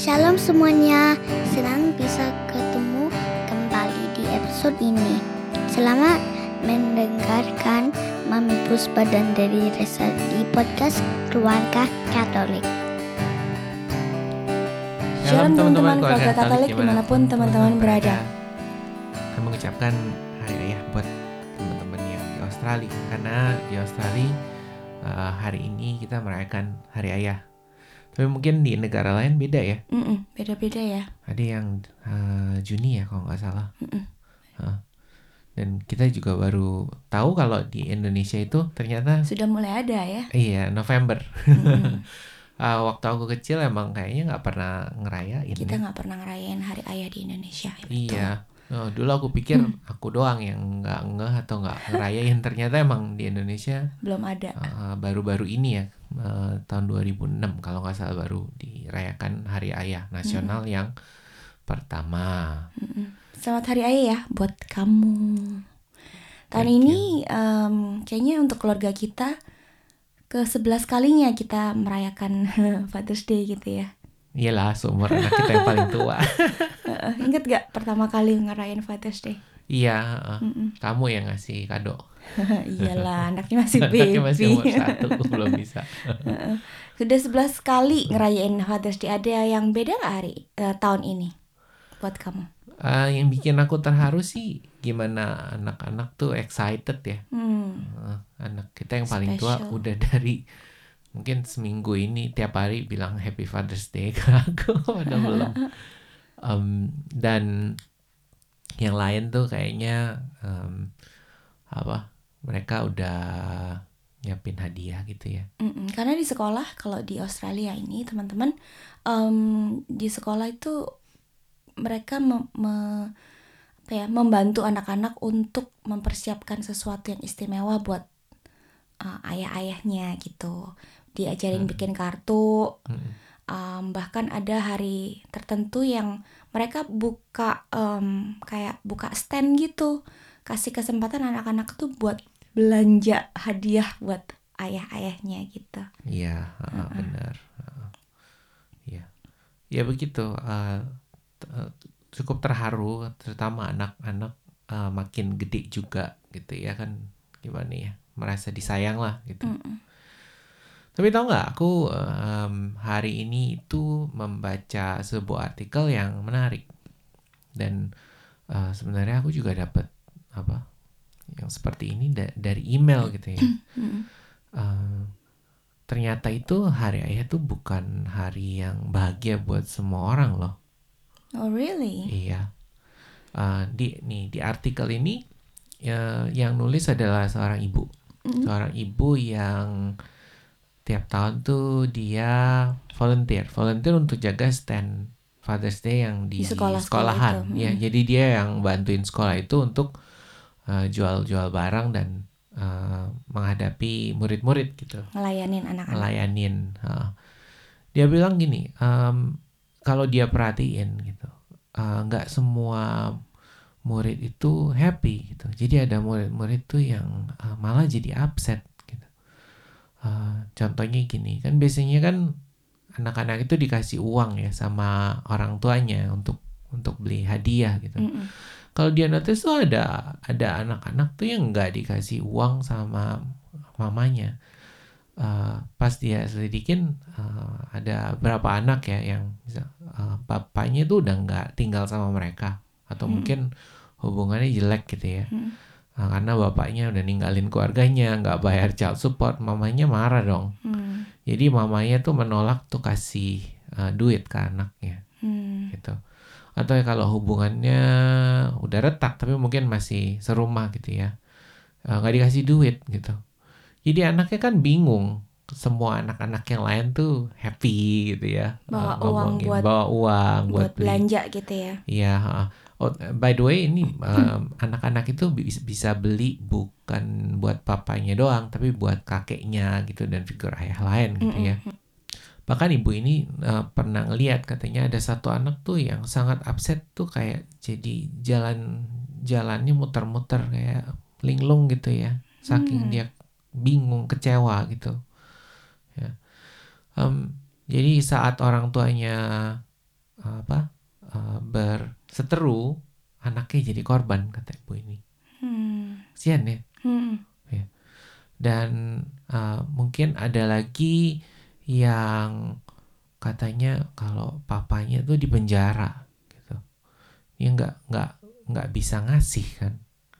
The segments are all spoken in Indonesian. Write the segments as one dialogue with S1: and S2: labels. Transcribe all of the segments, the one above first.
S1: Shalom semuanya, senang bisa ketemu kembali di episode ini. Selamat mendengarkan Mami Puspa dan dari Resa di podcast Keluarga Katolik.
S2: Shalom teman-teman keluarga Katolik di mana pun teman-teman berada.
S3: Kami mengucapkan hari ayah buat teman-teman yang di Australia karena di Australia uh, hari ini kita merayakan hari ayah. Tapi mungkin di negara lain beda ya.
S2: Beda-beda ya.
S3: Ada yang uh, Juni ya kalau nggak salah.
S2: Mm-mm.
S3: Uh, dan kita juga baru tahu kalau di Indonesia itu ternyata
S2: Sudah mulai ada ya.
S3: iya November.
S2: Mm-mm.
S3: Uh, waktu aku kecil emang kayaknya nggak pernah ngerayain.
S2: Kita
S3: ya.
S2: nggak pernah ngerayain Hari Ayah di Indonesia. betul.
S3: Oh, dulu aku pikir aku doang yang nggak ngeh atau nggak ngerayain. Ternyata emang di Indonesia
S2: Belum ada.
S3: uh, baru-baru ini ya uh, tahun 2006 kalau nggak salah baru dirayakan Hari Ayah Nasional yang pertama.
S2: Selamat Hari Ayah ya buat kamu. Tahun
S3: Thank
S2: ini em, kayaknya untuk keluarga kita ke 11 kalinya kita merayakan Father's Day gitu ya.
S3: Iyalah seumur anak kita yang paling tua.
S2: Ingat gak pertama kali ngerayain Father's Day?
S3: iya, uh,
S2: Mm-mm.
S3: kamu yang ngasih kado.
S2: Iyalah, anaknya masih baby.
S3: Anaknya masih umur satu, belum bisa.
S2: Sudah 11 kali ngerayain Father's Day. Ada yang beda nggak hari eh, tahun ini buat kamu?
S3: Uh, yang bikin aku terharu sih gimana anak-anak tuh excited ya.
S2: Hmm,
S3: Uh, anak kita yang paling tua udah dari mungkin seminggu ini tiap hari bilang Happy Father's Day ke aku udah belum Em, dan yang lain tuh kayaknya em, apa mereka udah nyiapin hadiah gitu ya
S2: mm-mm. Karena di sekolah kalau di Australia ini teman-teman em, di sekolah itu mereka me- me- apa ya, membantu anak-anak untuk mempersiapkan sesuatu yang istimewa buat eh, ayah-ayahnya gitu. Diajarin
S3: Hmm.
S2: bikin kartu,
S3: Mm.
S2: Um, bahkan ada hari tertentu yang mereka buka um, kayak buka stand gitu kasih kesempatan anak-anak tuh buat belanja hadiah buat ayah-ayahnya gitu
S3: Iya, uh, benar. Uh, Iya, ya begitu. Uh, cukup terharu, terutama anak-anak uh, makin gede juga gitu ya kan, gimana ya, merasa disayang lah gitu.
S2: Mm-mm.
S3: Tapi tau nggak, aku um, hari ini itu membaca sebuah artikel yang menarik dan uh, sebenarnya aku juga dapat apa yang seperti ini da- dari email gitu ya. Uh, ternyata itu hari ayah tuh bukan hari yang bahagia buat semua orang loh.
S2: oh really
S3: Iya. Uh, di nih di artikel ini ya, yang nulis adalah seorang ibu,
S2: Mm.
S3: seorang ibu yang tiap tahun tuh dia volunteer, volunteer untuk jaga stand Father's Day yang di,
S2: Di sekolah-sekolah
S3: sekolahan.
S2: itu,
S3: Ya,
S2: mm.
S3: jadi dia yang bantuin sekolah itu untuk uh, jual-jual barang dan uh, menghadapi murid-murid gitu
S2: ngelayanin anak-anak
S3: ngelayanin. ha. Dia bilang gini, em, kalau dia perhatiin gitu, eh, nggak semua murid itu happy gitu. Jadi ada murid-murid tuh yang eh, malah jadi upset Eh, contohnya gini, kan biasanya kan anak-anak itu dikasih uang ya sama orang tuanya untuk untuk beli hadiah gitu
S2: Mm-mm.
S3: kalau dia notice tuh ada ada anak-anak tuh yang nggak dikasih uang sama mamanya Eh, pas dia selidikin eh, ada berapa anak ya yang bisa eh, bapaknya tuh udah nggak tinggal sama mereka atau
S2: Hmm.
S3: mungkin hubungannya jelek gitu ya
S2: Hmm.
S3: Eh, karena bapaknya udah ninggalin keluarganya nggak bayar child support mamanya marah dong.
S2: Hmm.
S3: jadi mamanya tuh menolak tuh kasih eh, duit ke anaknya.
S2: Hmm.
S3: gitu. Atau ya kalau hubungannya udah retak tapi mungkin masih serumah gitu ya. Eh, nggak dikasih duit gitu. Jadi anaknya kan bingung semua anak-anak yang lain tuh happy gitu ya.
S2: Bawa
S3: Eh,
S2: uang
S3: ngomongin,
S2: buat-
S3: bawa uang buat,
S2: buat
S3: beli.
S2: belanja gitu ya.
S3: Iya, ha. Oh by the way ini anak-anak itu bi- bisa beli bukan buat papanya doang, tapi buat kakeknya gitu dan figur ayah lain gitu ya. Bahkan ibu ini eh, pernah ngeliat katanya ada satu anak tuh yang sangat upset tuh kayak jadi jalan jalannya muter-muter kayak linglung gitu ya, saking
S2: Hmm.
S3: dia bingung kecewa gitu. Ya. Em, jadi saat orang tuanya apa uh, berseteru anaknya jadi korban kata ibu ini
S2: Hmm.
S3: sian ya
S2: Hmm.
S3: dan uh, mungkin ada lagi yang katanya kalau papanya tuh di penjara gitu dia nggak nggak nggak bisa ngasih kan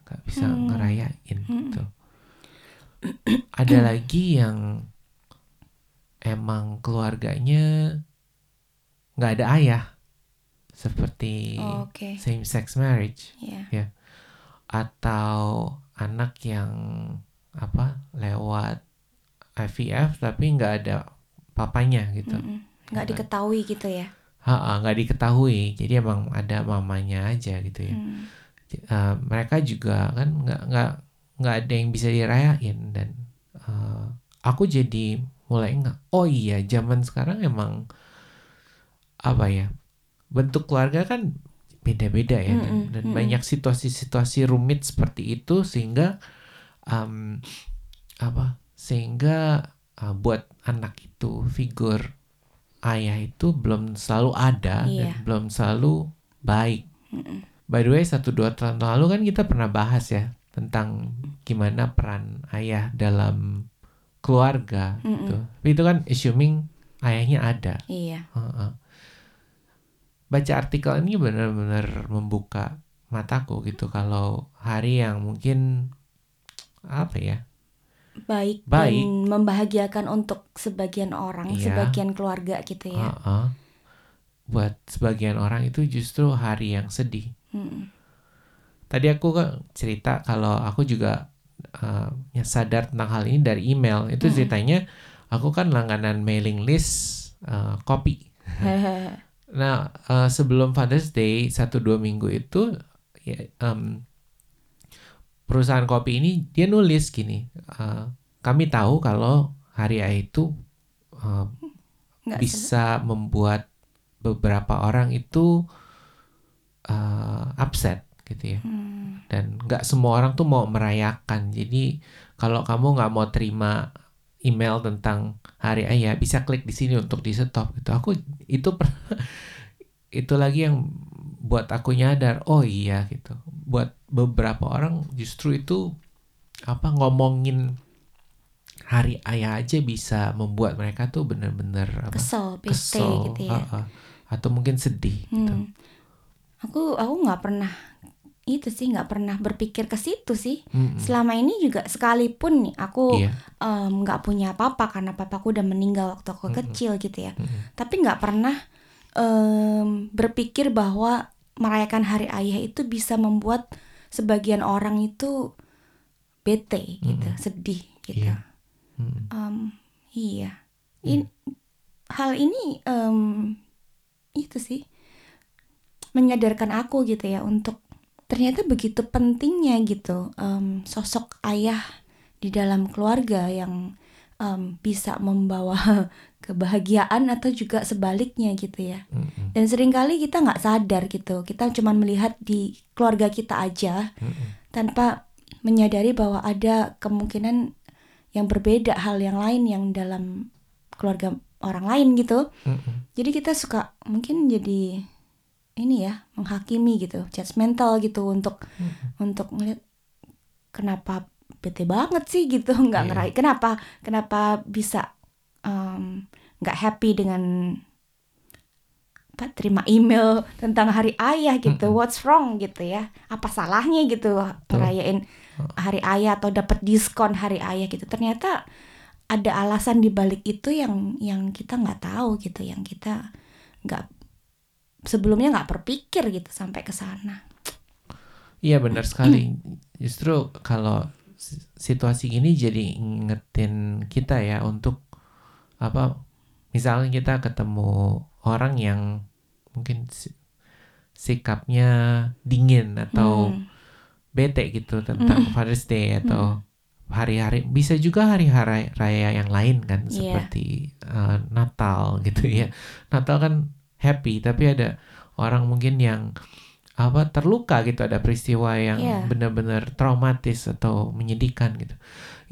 S3: nggak bisa
S2: Hmm.
S3: ngerayain
S2: Hmm.
S3: gitu ada lagi yang emang keluarganya nggak ada ayah seperti
S2: Oh, Oke.
S3: same sex marriage
S2: Ya.
S3: atau anak yang apa lewat IVF tapi nggak ada papanya gitu.
S2: Nggak diketahui gitu ya.
S3: Nggak diketahui jadi emang ada mamanya aja gitu ya
S2: Hmm.
S3: Eh, mereka juga kan nggak nggak nggak ada yang bisa dirayain dan eh, aku jadi mulai nggak oh iya zaman sekarang emang apa ya bentuk keluarga kan beda-beda ya dan,
S2: Mm-mm,
S3: dan
S2: mm-mm.
S3: banyak situasi-situasi rumit seperti itu sehingga em, apa sehingga eh, buat anak itu figur ayah itu belum selalu ada dan
S2: Iya.
S3: belum selalu baik
S2: Mm-mm.
S3: By the way, satu dua tahun lalu kan kita pernah bahas ya tentang gimana peran ayah dalam keluarga
S2: Mm-mm.
S3: gitu. Tapi itu kan assuming ayahnya ada.
S2: Iya.
S3: Heeh. Baca artikel ini benar-benar membuka mataku gitu kalau hari yang mungkin apa ya?
S2: Baik,
S3: Baik.
S2: dan membahagiakan untuk sebagian orang,
S3: Iya.
S2: sebagian keluarga gitu ya.
S3: Heeh. Buat sebagian orang itu justru hari yang sedih.
S2: Mm-mm.
S3: Tadi aku kan cerita kalau aku juga uh, sadar tentang hal ini dari email. Itu
S2: Mm-mm.
S3: ceritanya aku kan langganan mailing list uh, kopi. Nah uh, sebelum Father's Day satu dua minggu itu ya, um, perusahaan kopi ini dia nulis gini. uh, kami tahu kalau hari ayah itu uh,
S2: Nggak
S3: bisa membuat beberapa orang itu uh, upset gitu ya
S2: Hmm.
S3: dan nggak semua orang tuh mau merayakan jadi kalau kamu nggak mau terima email tentang hari ayah bisa klik di sini untuk di stop gitu aku itu per- itu lagi yang buat aku nyadar oh iya gitu buat beberapa orang justru itu apa ngomongin hari ayah aja bisa membuat mereka tuh bener-bener apa
S2: kesel, bete
S3: kesel
S2: gitu ya.
S3: uh-uh. atau mungkin sedih gitu
S2: Hmm. Aku aku nggak pernah itu sih nggak pernah berpikir ke situ sih.
S3: Mm-mm.
S2: Selama ini juga sekalipun nih aku
S3: iya
S2: nggak punya papa karena papaku udah meninggal waktu aku
S3: Mm-mm.
S2: kecil gitu ya.
S3: Mm-mm.
S2: Tapi nggak pernah em, berpikir bahwa merayakan hari ayah itu bisa membuat sebagian orang itu bete gitu, sedih gitu.
S3: Iya. Mm-mm.
S2: Em, iya. In- hal ini em, itu sih menyadarkan aku gitu ya untuk ternyata begitu pentingnya gitu em, sosok ayah di dalam keluarga yang em, bisa membawa kebahagiaan atau juga sebaliknya gitu ya.
S3: Mm-mm.
S2: Dan sering kali kita nggak sadar gitu, kita cuma melihat di keluarga kita aja
S3: Mm-mm.
S2: tanpa menyadari bahwa ada kemungkinan yang berbeda hal yang lain yang dalam keluarga orang lain gitu.
S3: Mm-mm.
S2: Jadi kita suka mungkin jadi ini ya menghakimi gitu, judgmental gitu untuk untuk melihat kenapa bete banget sih gitu nggak
S3: Iya.
S2: ngerai kenapa kenapa bisa nggak happy dengan apa terima email tentang hari ayah gitu
S3: Mm-mm.
S2: what's wrong gitu ya apa salahnya gitu ngerayain hari ayah atau dapat diskon hari ayah gitu ternyata ada alasan di balik itu yang yang kita nggak tahu gitu yang kita nggak sebelumnya nggak berpikir gitu sampai ke sana
S3: Iya benar sekali. Justru kalau si- situasi ini jadi ngingetin kita ya untuk apa? Misalnya kita ketemu orang yang mungkin si- sikapnya dingin atau
S2: Hmm.
S3: bete gitu tentang Father's Day atau hari-hari bisa juga hari-hari raya yang lain kan
S2: Iya.
S3: seperti uh, Natal gitu ya. Natal kan happy tapi ada orang mungkin yang apa terluka gitu ada peristiwa yang
S2: Iya.
S3: benar-benar traumatis atau menyedihkan gitu.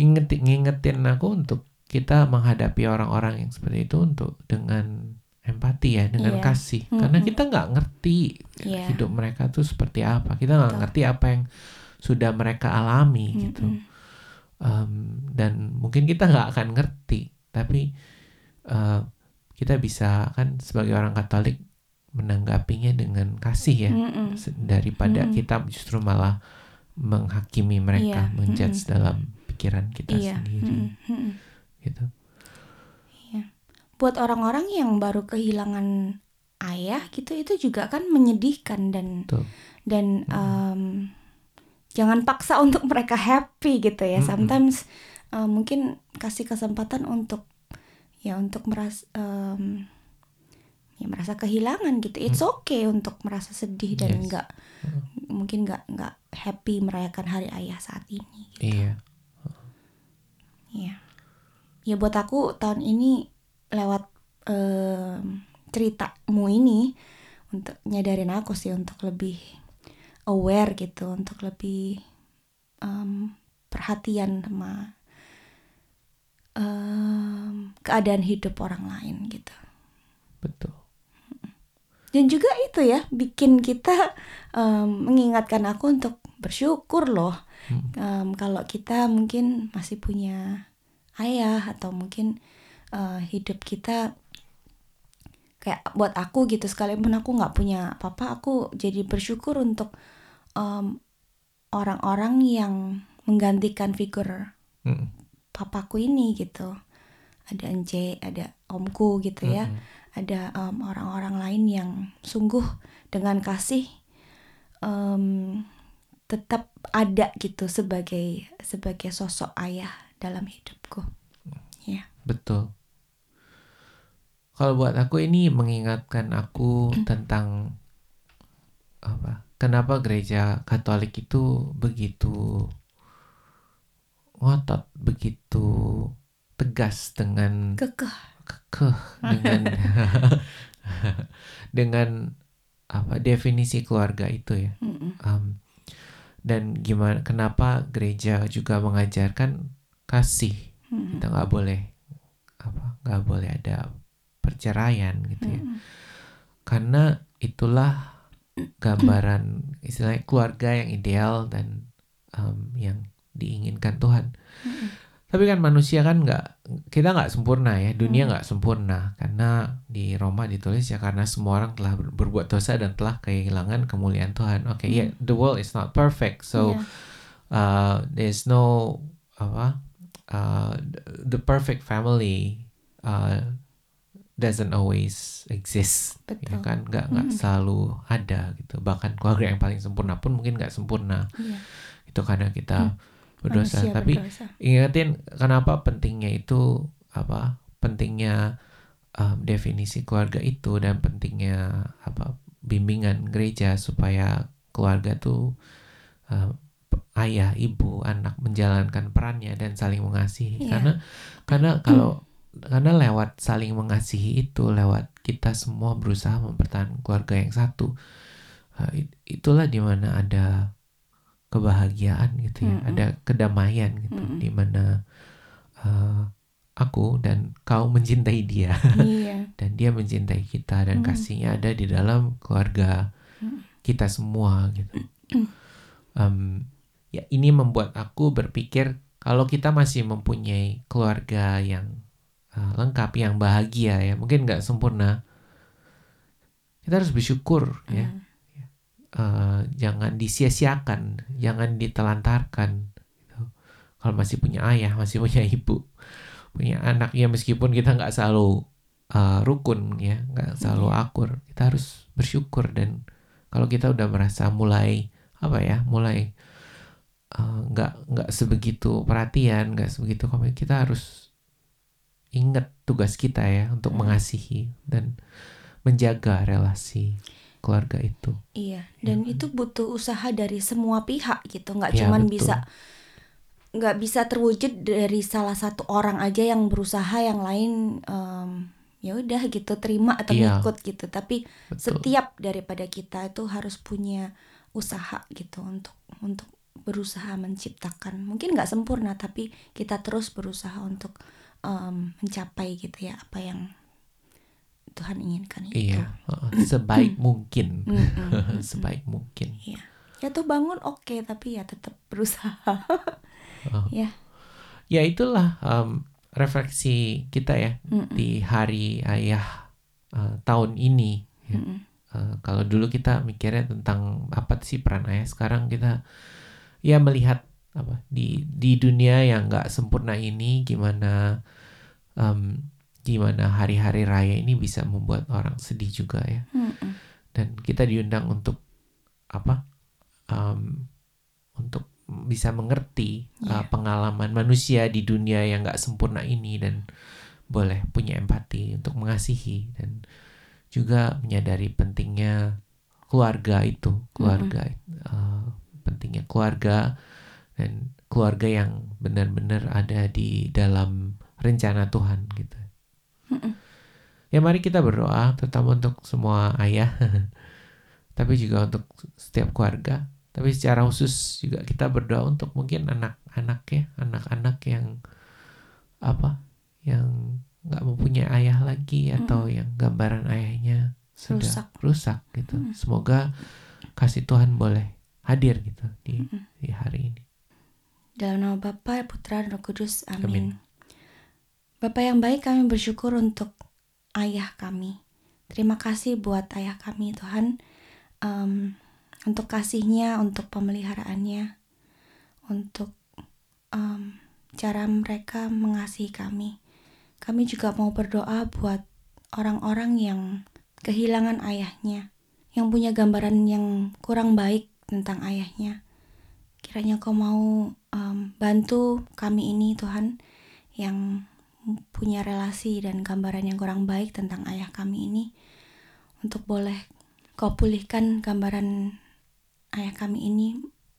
S3: Ingetin ngingetin aku untuk kita menghadapi orang-orang yang seperti itu untuk dengan empati ya dengan
S2: Iya.
S3: kasih karena
S2: Mm-mm.
S3: kita nggak ngerti
S2: Iya.
S3: hidup mereka tuh seperti apa kita nggak ngerti apa yang sudah mereka alami gitu
S2: Mm-mm.
S3: Um, dan mungkin kita nggak akan ngerti tapi uh, kita bisa kan sebagai orang Katolik menanggapinya dengan kasih ya
S2: Mm-mm.
S3: Se- daripada
S2: Mm-mm.
S3: kita justru malah menghakimi mereka
S2: Iya,
S3: menjudge
S2: mm-mm.
S3: dalam pikiran kita
S2: Iya.
S3: sendiri
S2: Mm-mm. Mm-mm.
S3: gitu
S2: buat orang-orang yang baru kehilangan ayah gitu itu juga kan menyedihkan dan
S3: Betul.
S2: dan em, jangan paksa untuk mereka happy gitu ya
S3: Mm-mm.
S2: sometimes em, mungkin kasih kesempatan untuk ya untuk meras em, ya merasa kehilangan gitu it's okay untuk merasa sedih dan
S3: Mm. Yes.
S2: nggak mungkin nggak nggak happy merayakan hari ayah saat ini gitu.
S3: iya
S2: Iya. Ya buat aku tahun ini lewat em, ceritamu ini untuk nyadarin aku sih untuk lebih aware gitu, untuk lebih em, perhatian sama em, keadaan hidup orang lain gitu.
S3: betul
S2: Dan juga itu ya bikin kita em, mengingatkan aku untuk bersyukur loh.
S3: Hmm.
S2: Em, kalau kita mungkin masih punya ayah atau mungkin eh, hidup kita kayak buat aku gitu sekalipun aku nggak punya papa aku jadi bersyukur untuk em, orang-orang yang menggantikan figur
S3: Mm-mm.
S2: Papaku ini gitu ada Ence ada omku gitu ya
S3: Mm-mm.
S2: ada em, orang-orang lain yang sungguh dengan kasih em, tetap ada gitu sebagai sebagai sosok ayah dalam hidupku ya
S3: Betul. Kalau buat aku ini mengingatkan aku tentang apa? Kenapa gereja Katolik itu begitu ngotot, begitu tegas dengan
S2: kekeh
S3: kekeh dengan dengan apa definisi keluarga itu ya. Um, dan gimana kenapa gereja juga mengajarkan kasih
S2: Mm-mm.
S3: kita nggak boleh apa nggak boleh ada perceraian gitu ya
S2: Mm-mm.
S3: karena itulah gambaran istilahnya keluarga yang ideal dan um, yang diinginkan Tuhan
S2: Mm-mm.
S3: tapi kan manusia kan nggak kita nggak sempurna ya dunia nggak sempurna karena di Roma ditulis ya karena semua orang telah ber- berbuat dosa dan telah kehilangan kemuliaan Tuhan oke yeah the world is not perfect so
S2: Iya.
S3: uh, there's no apa uh, the perfect family uh, doesn't always exist ya
S2: Betul.
S3: kan nggak nggak
S2: Mm.
S3: selalu ada gitu bahkan keluarga yang paling sempurna pun mungkin nggak sempurna
S2: Iya.
S3: itu karena kita berdosa
S2: Manusia
S3: tapi
S2: berdosa.
S3: ingetin kenapa pentingnya itu apa pentingnya um, definisi keluarga itu dan pentingnya apa bimbingan gereja supaya keluarga tuh uh, p- ayah ibu anak menjalankan perannya dan saling mengasihi
S2: Iya.
S3: karena karena kalau karena lewat saling mengasihi itu lewat kita semua berusaha mempertahankan keluarga yang satu uh, it- itulah di mana ada kebahagiaan gitu ya
S2: Mm-mm.
S3: ada kedamaian gitu
S2: Mm-mm.
S3: di mana uh, aku dan kau mencintai dia
S2: iya
S3: dan dia mencintai kita dan
S2: Mm.
S3: kasihnya ada di dalam keluarga
S2: Mm.
S3: kita semua gitu
S2: Mm.
S3: Em, ya ini membuat aku berpikir kalau kita masih mempunyai keluarga yang uh, lengkap yang bahagia ya mungkin nggak sempurna kita harus bersyukur ya Eh, jangan disia-siakan, jangan ditelantarkan. gitu. Kalau masih punya ayah, masih punya ibu, punya anak ya meskipun kita nggak selalu eh, rukun ya, nggak selalu akur, kita harus bersyukur dan kalau kita udah merasa mulai apa ya, mulai eh, nggak nggak sebegitu perhatian, nggak sebegitu komen, kita harus ingat tugas kita ya untuk
S2: Hmm.
S3: mengasihi dan menjaga relasi keluarga itu.
S2: Iya, dan itu butuh usaha dari semua pihak gitu, nggak
S3: Iya,
S2: cuman
S3: betul.
S2: bisa nggak bisa terwujud dari salah satu orang aja yang berusaha, yang lain em, ya udah gitu terima atau
S3: Iya.
S2: ngikut gitu. Tapi
S3: Betul.
S2: setiap daripada kita itu harus punya usaha gitu untuk untuk berusaha menciptakan. Mungkin nggak sempurna, tapi kita terus berusaha untuk em, mencapai gitu ya apa yang Tuhan inginkan itu.
S3: Iya, sebaik mungkin,
S2: Mm-mm.
S3: sebaik mungkin.
S2: Iya. Ya tuh bangun oke, tapi ya tetap berusaha.
S3: Oh.
S2: ya.
S3: Ya itulah um, refleksi kita ya
S2: Mm-mm.
S3: di hari ayah uh, tahun ini. ya. Uh, kalau dulu kita mikirnya tentang apa sih peran ayah, sekarang kita ya melihat apa di di dunia yang nggak sempurna ini gimana um, gimana hari-hari raya ini bisa membuat orang sedih juga ya.
S2: Mm-mm.
S3: dan kita diundang untuk apa um, untuk bisa mengerti uh,
S2: Iya.
S3: pengalaman manusia di dunia yang nggak sempurna ini dan boleh punya empati untuk mengasihi dan juga menyadari pentingnya keluarga itu keluarga uh, pentingnya keluarga dan keluarga yang benar-benar ada di dalam rencana Tuhan gitu
S2: Mm-mm.
S3: Ya mari kita berdoa terutama untuk semua ayah tapi juga untuk setiap keluarga tapi secara khusus juga kita berdoa untuk mungkin anak-anak ya anak-anak yang apa yang nggak mempunyai ayah lagi atau yang gambaran ayahnya sudah
S2: Rusak.
S3: rusak, gitu
S2: Mm.
S3: semoga kasih Tuhan boleh hadir gitu di
S2: Mm-mm.
S3: di hari ini
S2: Dalam nama Bapa, Putra, dan Roh Kudus. Amin.
S3: Amin.
S2: Bapak yang baik, kami bersyukur untuk ayah kami. Terima kasih buat ayah kami, Tuhan. Em, untuk kasihnya, untuk pemeliharaannya, untuk em, cara mereka mengasihi kami. Kami juga mau berdoa buat orang-orang yang kehilangan ayahnya, yang punya gambaran yang kurang baik tentang ayahnya. Kiranya kau mau em, bantu kami ini Tuhan yang punya relasi dan gambaran yang kurang baik tentang ayah kami ini untuk boleh kau pulihkan gambaran ayah kami ini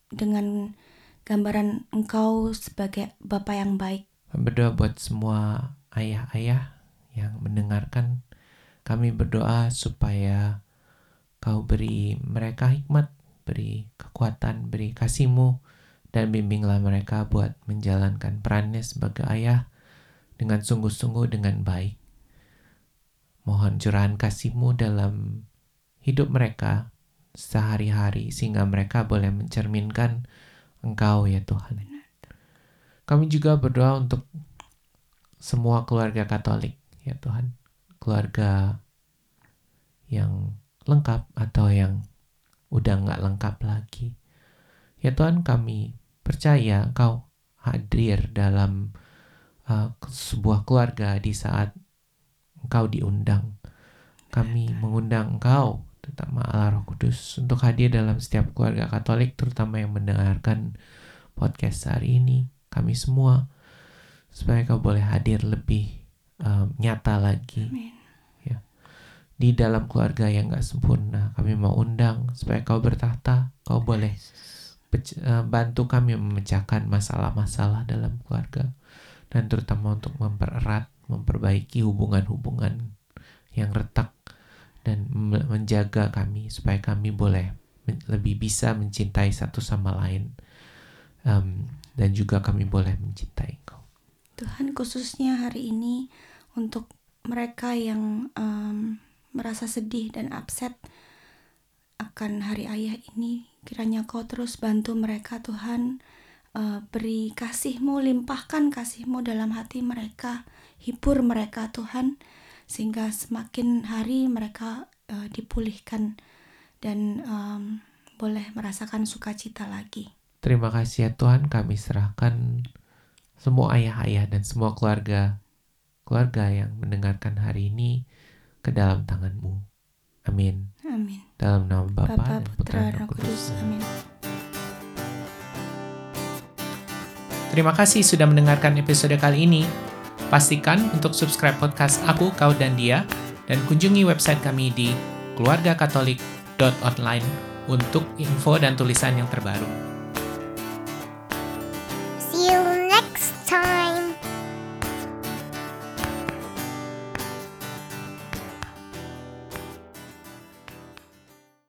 S2: dengan gambaran engkau sebagai Bapa yang baik.
S3: berdoa buat semua ayah-ayah yang mendengarkan. Kami berdoa supaya kau beri mereka hikmat, beri kekuatan, beri kasihmu, dan bimbinglah mereka buat menjalankan perannya sebagai ayah dengan sungguh-sungguh dengan baik. Mohon curahan kasihmu dalam hidup mereka sehari-hari sehingga mereka boleh mencerminkan Engkau ya Tuhan. Kami juga berdoa untuk semua keluarga Katolik ya Tuhan, keluarga yang lengkap atau yang udah nggak lengkap lagi. Ya Tuhan kami percaya Engkau hadir dalam uh, sebuah keluarga di saat Engkau diundang. Kami mengundang Engkau, terutama Allah Roh Kudus, untuk hadir dalam setiap keluarga Katolik, terutama yang mendengarkan podcast hari ini. Kami semua, supaya Kau boleh hadir lebih um, nyata lagi
S2: Amin.
S3: ya. di dalam keluarga yang gak sempurna. Kami mau undang supaya Kau bertahta, Kau boleh eh, bantu kami memecahkan masalah-masalah dalam keluarga dan terutama untuk mempererat, memperbaiki hubungan-hubungan yang retak dan me- menjaga kami supaya kami boleh lebih bisa mencintai satu sama lain Em, dan juga kami boleh mencintai Engkau.
S2: Tuhan khususnya hari ini untuk mereka yang em, merasa sedih dan upset akan hari ayah ini kiranya kau terus bantu mereka Tuhan Eh, beri kasihmu limpahkan kasihmu dalam hati mereka hibur mereka Tuhan sehingga semakin hari mereka eh, dipulihkan dan em, boleh merasakan sukacita lagi
S3: Terima kasih ya Tuhan, kami serahkan semua ayah-ayah dan semua keluarga keluarga yang mendengarkan hari ini ke dalam tangan-Mu. Amin.
S2: amin
S3: Dalam nama Bapa
S2: Bapa
S3: dan Putra dan Roh Kudus.
S2: amin
S4: Terima kasih sudah mendengarkan episode kali ini. Pastikan untuk subscribe podcast Aku, Kau, dan Dia, dan kunjungi website kami di keluargakatolik.online untuk info dan tulisan yang terbaru.